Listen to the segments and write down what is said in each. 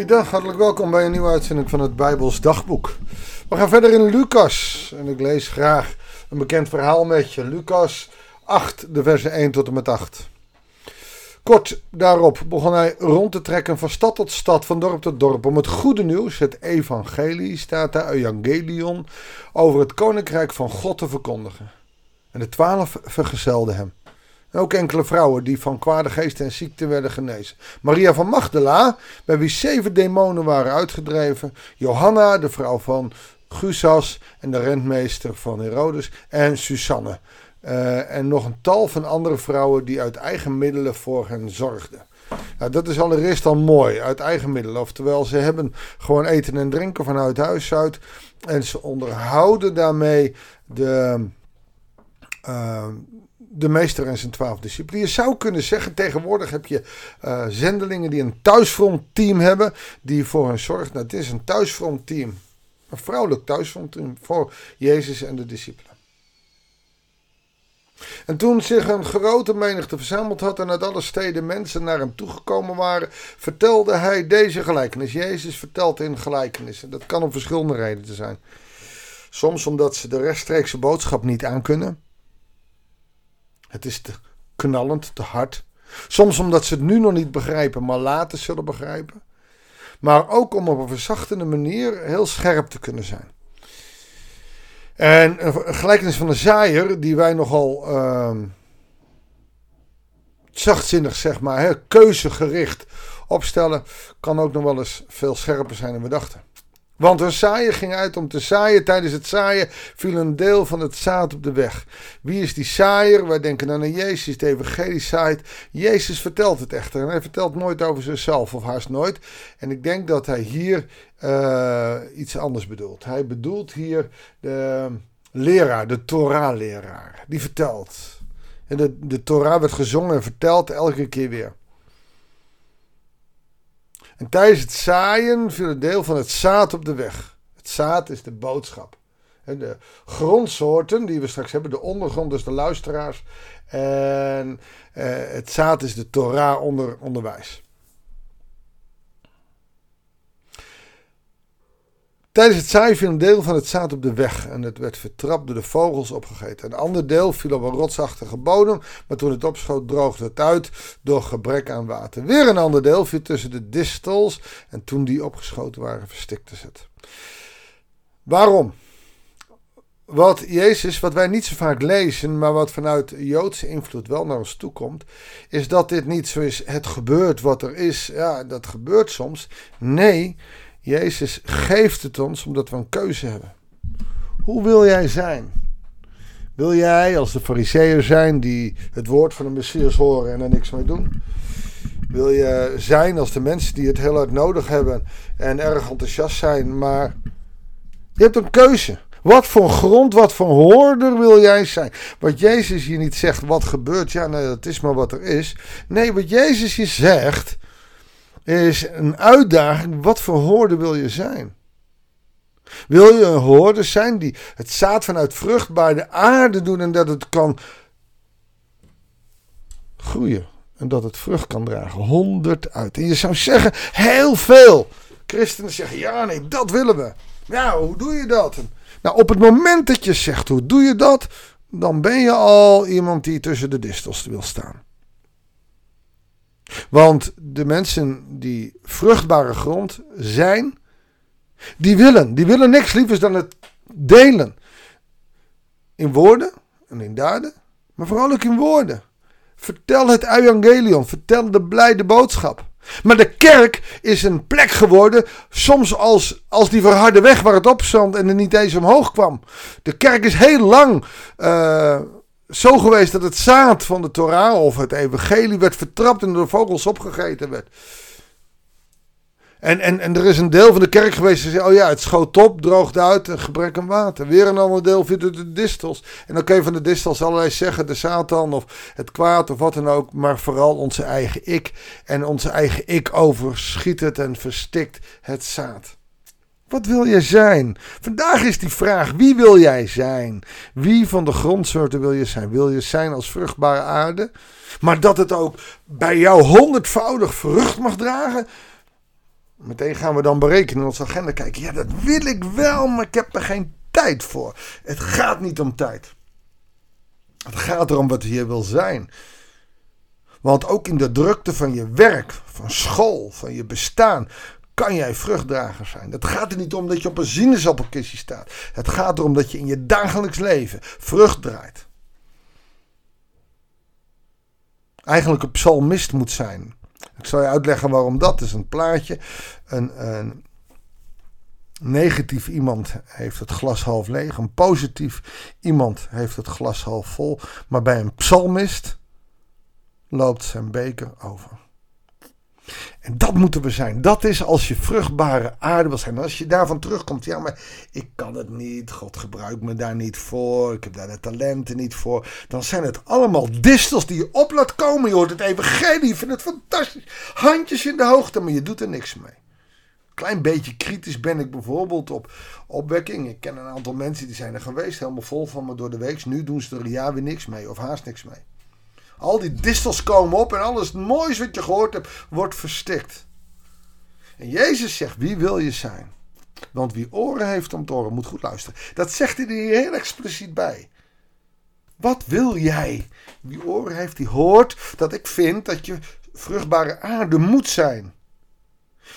Goeiedag, hartelijk welkom bij een nieuwe uitzending van het Bijbels Dagboek. We gaan verder in Lucas en ik lees graag een bekend verhaal met je. Lucas 8, de versen 1 tot en met 8. Kort daarop begon hij rond te trekken van stad tot stad, van dorp tot dorp, om het goede nieuws, het evangelie, staat daar, evangelion, over het koninkrijk van God te verkondigen. En de twaalf vergezelden hem. Ook enkele vrouwen die van kwade geesten en ziekten werden genezen. Maria van Magdala, bij wie zeven demonen waren uitgedreven. Johanna, de vrouw van Gusas en de rentmeester van Herodes. En Susanne. Uh, en nog een tal van andere vrouwen die uit eigen middelen voor hen zorgden. Nou, dat is allereerst al mooi, uit eigen middelen. Oftewel, ze hebben gewoon eten en drinken vanuit huis uit. En ze onderhouden daarmee de, uh, de meester en zijn twaalf discipelen. Je zou kunnen zeggen, tegenwoordig heb je uh, zendelingen die een thuisfrontteam hebben. Die voor hen zorgt. Nou, het is een thuisfrontteam. Een vrouwelijk thuisfrontteam voor Jezus en de discipelen. En toen zich een grote menigte verzameld had en uit alle steden mensen naar hem toegekomen waren, vertelde hij deze gelijkenis. Jezus vertelt in gelijkenissen. Dat kan om verschillende redenen zijn. Soms omdat ze de rechtstreekse boodschap niet aankunnen. Het is te knallend, te hard. Soms omdat ze het nu nog niet begrijpen, maar later zullen begrijpen. Maar ook om op een verzachtende manier heel scherp te kunnen zijn. En een gelijkenis van een zaaier, die wij nogal uh, zachtzinnig, zeg maar, hè, keuzegericht opstellen, kan ook nog wel eens veel scherper zijn dan we dachten. Want een zaaier ging uit om te zaaien. Tijdens het zaaien viel een deel van het zaad op de weg. Wie is die zaaier? Wij denken dan aan Jezus, de evangelie zaait. Jezus vertelt het echter. En hij vertelt nooit over zichzelf, of haast nooit. En ik denk dat hij hier uh, iets anders bedoelt. Hij bedoelt hier de leraar, de Torah-leraar. Die vertelt. En de, de Torah werd gezongen en verteld elke keer weer. En tijdens het zaaien viel een deel van het zaad op de weg. Het zaad is de boodschap. En de grondsoorten die we straks hebben, de ondergrond, dus de luisteraars. En eh, het zaad is de Torah onder, onderwijs. Tijdens het zaaien viel een deel van het zaad op de weg en het werd vertrapt door de vogels opgegeten. Een ander deel viel op een rotsachtige bodem, maar toen het opschoot droogde het uit door gebrek aan water. Weer een ander deel viel tussen de distels en toen die opgeschoten waren verstikte ze het. Waarom? Wat Jezus, wat wij niet zo vaak lezen, maar wat vanuit Joodse invloed wel naar ons toe komt, is dat dit niet zo is, het gebeurt wat er is, ja, dat gebeurt soms. Nee, Jezus geeft het ons omdat we een keuze hebben. Hoe wil jij zijn? Wil jij als de fariseeën zijn die het woord van de Messias horen en er niks mee doen? Wil je zijn als de mensen die het heel hard nodig hebben en erg enthousiast zijn, maar je hebt een keuze. Wat voor grond, wat voor hoorder wil jij zijn? Wat Jezus hier niet zegt, wat gebeurt, ja, nee, dat is maar wat er is. Nee, wat Jezus hier zegt, is een uitdaging. Wat voor hoorde wil je zijn? Wil je een hoorde zijn die het zaad vanuit vruchtbare aarde doen en dat het kan groeien en dat het vrucht kan dragen? Honderd uit. En je zou zeggen, heel veel. Christenen zeggen, ja nee, dat willen we. Ja, hoe doe je dat? Nou, op het moment dat je zegt, hoe doe je dat? Dan ben je al iemand die tussen de distels wil staan. Want de mensen die vruchtbare grond zijn, die willen, die willen niks lievers dan het delen. In woorden en in daden, maar vooral ook in woorden. Vertel het evangelion, vertel de blijde boodschap. Maar de kerk is een plek geworden, soms als, als die verharde weg waar het op stond en er niet eens omhoog kwam. De kerk is heel lang uh, zo geweest dat het zaad van de Torah of het evangelie werd vertrapt en door vogels opgegeten werd. En, en, en er is een deel van de kerk geweest die zei, oh ja, het schoot op, droogde uit, een gebrek aan water. Weer een ander deel vindt het de distels. En dan kun je van de distels allerlei zeggen, de Satan of het kwaad of wat dan ook. Maar vooral onze eigen ik. En onze eigen ik overschiet het en verstikt het zaad. Wat wil je zijn? Vandaag is die vraag: wie wil jij zijn? Wie van de grondsoorten wil je zijn? Wil je zijn als vruchtbare aarde? Maar dat het ook bij jou honderdvoudig vrucht mag dragen? Meteen gaan we dan berekenen in onze agenda kijken. Ja, dat wil ik wel, maar ik heb er geen tijd voor. Het gaat niet om tijd. Het gaat erom wat je wil zijn. Want ook in de drukte van je werk, van school, van je bestaan, kan jij vruchtdrager zijn. Het gaat er niet om dat je op een sinaasappelkistje staat. Het gaat erom dat je in je dagelijks leven vrucht draait. Eigenlijk een psalmist moet zijn. Ik zal je uitleggen waarom dat is. Een plaatje. Een, een negatief iemand heeft het glas half leeg. Een positief iemand heeft het glas half vol. Maar bij een psalmist loopt zijn beker over. En dat moeten we zijn. Dat is als je vruchtbare aarde wil zijn. als je daarvan terugkomt, ja, maar ik kan het niet. God gebruikt me daar niet voor. Ik heb daar de talenten niet voor. Dan zijn het allemaal distels die je op laat komen. Je hoort het evangelie, je vindt het fantastisch. Handjes in de hoogte, maar je doet er niks mee. Klein beetje kritisch ben ik bijvoorbeeld op opwekking. Ik ken een aantal mensen die zijn er geweest, helemaal vol van me door de week. Nu doen ze er jaar weer niks mee, of haast niks mee. Al die distels komen op en alles moois wat je gehoord hebt wordt verstikt. En Jezus zegt, wie wil je zijn? Want wie oren heeft om te horen, moet goed luisteren. Dat zegt hij er heel expliciet bij. Wat wil jij? Wie oren heeft, die hoort dat ik vind dat je vruchtbare aarde moet zijn.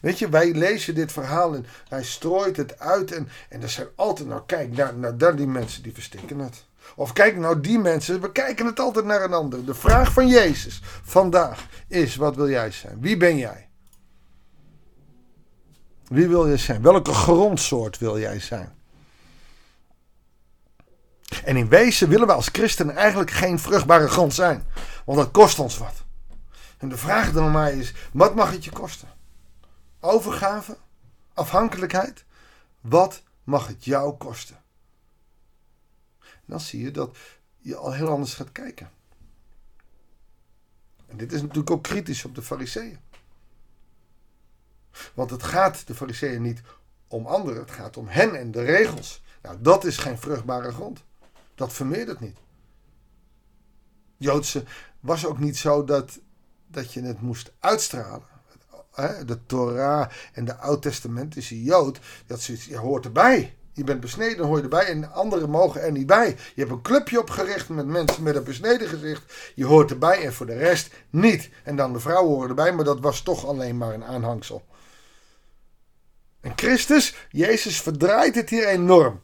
Weet je, wij lezen dit verhaal en hij strooit het uit. En, en er zijn altijd, nou kijk, naar, naar die mensen die verstikken het. Of kijk nou, die mensen, we kijken het altijd naar een ander. De vraag van Jezus vandaag is: wat wil jij zijn? Wie ben jij? Wie wil je zijn? Welke grondsoort wil jij zijn? En in wezen willen we als christenen eigenlijk geen vruchtbare grond zijn. Want dat kost ons wat. En de vraag dan mij is: wat mag het je kosten? Overgave? Afhankelijkheid? Wat mag het jou kosten? dan zie je dat je al heel anders gaat kijken. En dit is natuurlijk ook kritisch op de fariseeën. Want het gaat de fariseeën niet om anderen, het gaat om hen en de regels. Nou, dat is geen vruchtbare grond. Dat vermeerdert niet. Joodse was ook niet zo dat, dat je het moest uitstralen. De Torah en de Oud-testamentische Jood, dat je hoort erbij. Je bent besneden, hoor je erbij. En anderen mogen er niet bij. Je hebt een clubje opgericht met mensen met een besneden gezicht. Je hoort erbij en voor de rest niet. En dan de vrouwen horen erbij, maar dat was toch alleen maar een aanhangsel. En Christus, Jezus, verdraait het hier enorm.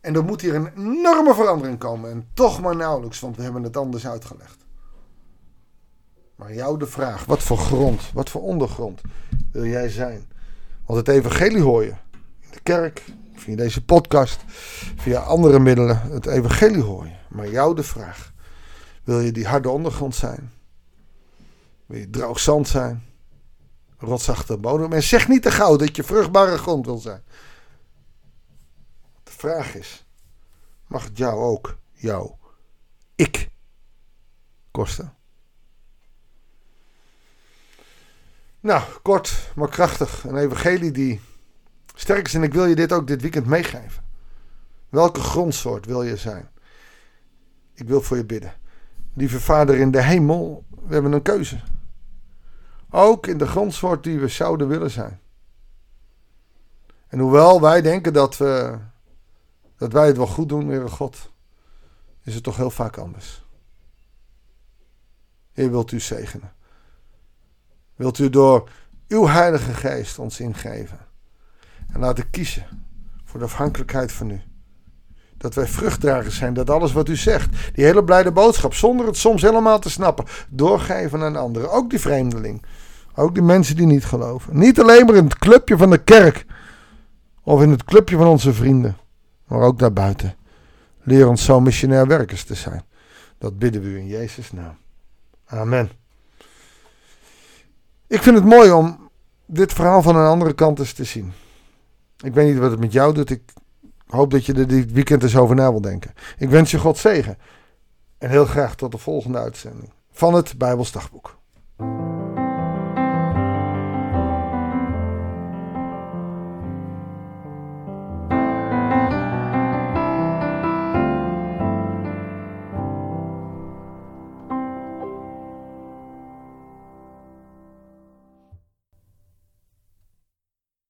En er moet hier een enorme verandering komen. En toch maar nauwelijks, want we hebben het anders uitgelegd. Maar jou de vraag, wat voor grond, wat voor ondergrond wil jij zijn? Want het evangelie hoor je. In de kerk, via deze podcast, via andere middelen het evangelie hoor je. Maar jou de vraag, wil je die harde ondergrond zijn? Wil je droog zand zijn? Rotsachtige bodem? En zeg niet te gauw dat je vruchtbare grond wil zijn. De vraag is, mag het jou ook, jou, ik, kosten? Nou, kort maar krachtig. Een evangelie die Sterk is, en ik wil je dit ook dit weekend meegeven. Welke grondsoort wil je zijn? Ik wil voor je bidden. Lieve Vader in de hemel, we hebben een keuze. Ook in de grondsoort die we zouden willen zijn. En hoewel wij denken dat, we, dat wij het wel goed doen, Heere God, is het toch heel vaak anders. Heer, wilt u zegenen? Wilt u door uw Heilige Geest ons ingeven? En laten kiezen voor de afhankelijkheid van u. Dat wij vruchtdragers zijn, dat alles wat u zegt, die hele blijde boodschap, zonder het soms helemaal te snappen, doorgeven aan anderen. Ook die vreemdeling. Ook die mensen die niet geloven. Niet alleen maar in het clubje van de kerk. Of in het clubje van onze vrienden. Maar ook daarbuiten. Leer ons zo missionair werkers te zijn. Dat bidden we u in Jezus' naam. Amen. Ik vind het mooi om dit verhaal van een andere kant eens te zien. Ik weet niet wat het met jou doet. Ik hoop dat je er dit weekend eens over na wil denken. Ik wens je God zegen. En heel graag tot de volgende uitzending van het Bijbelsdagboek.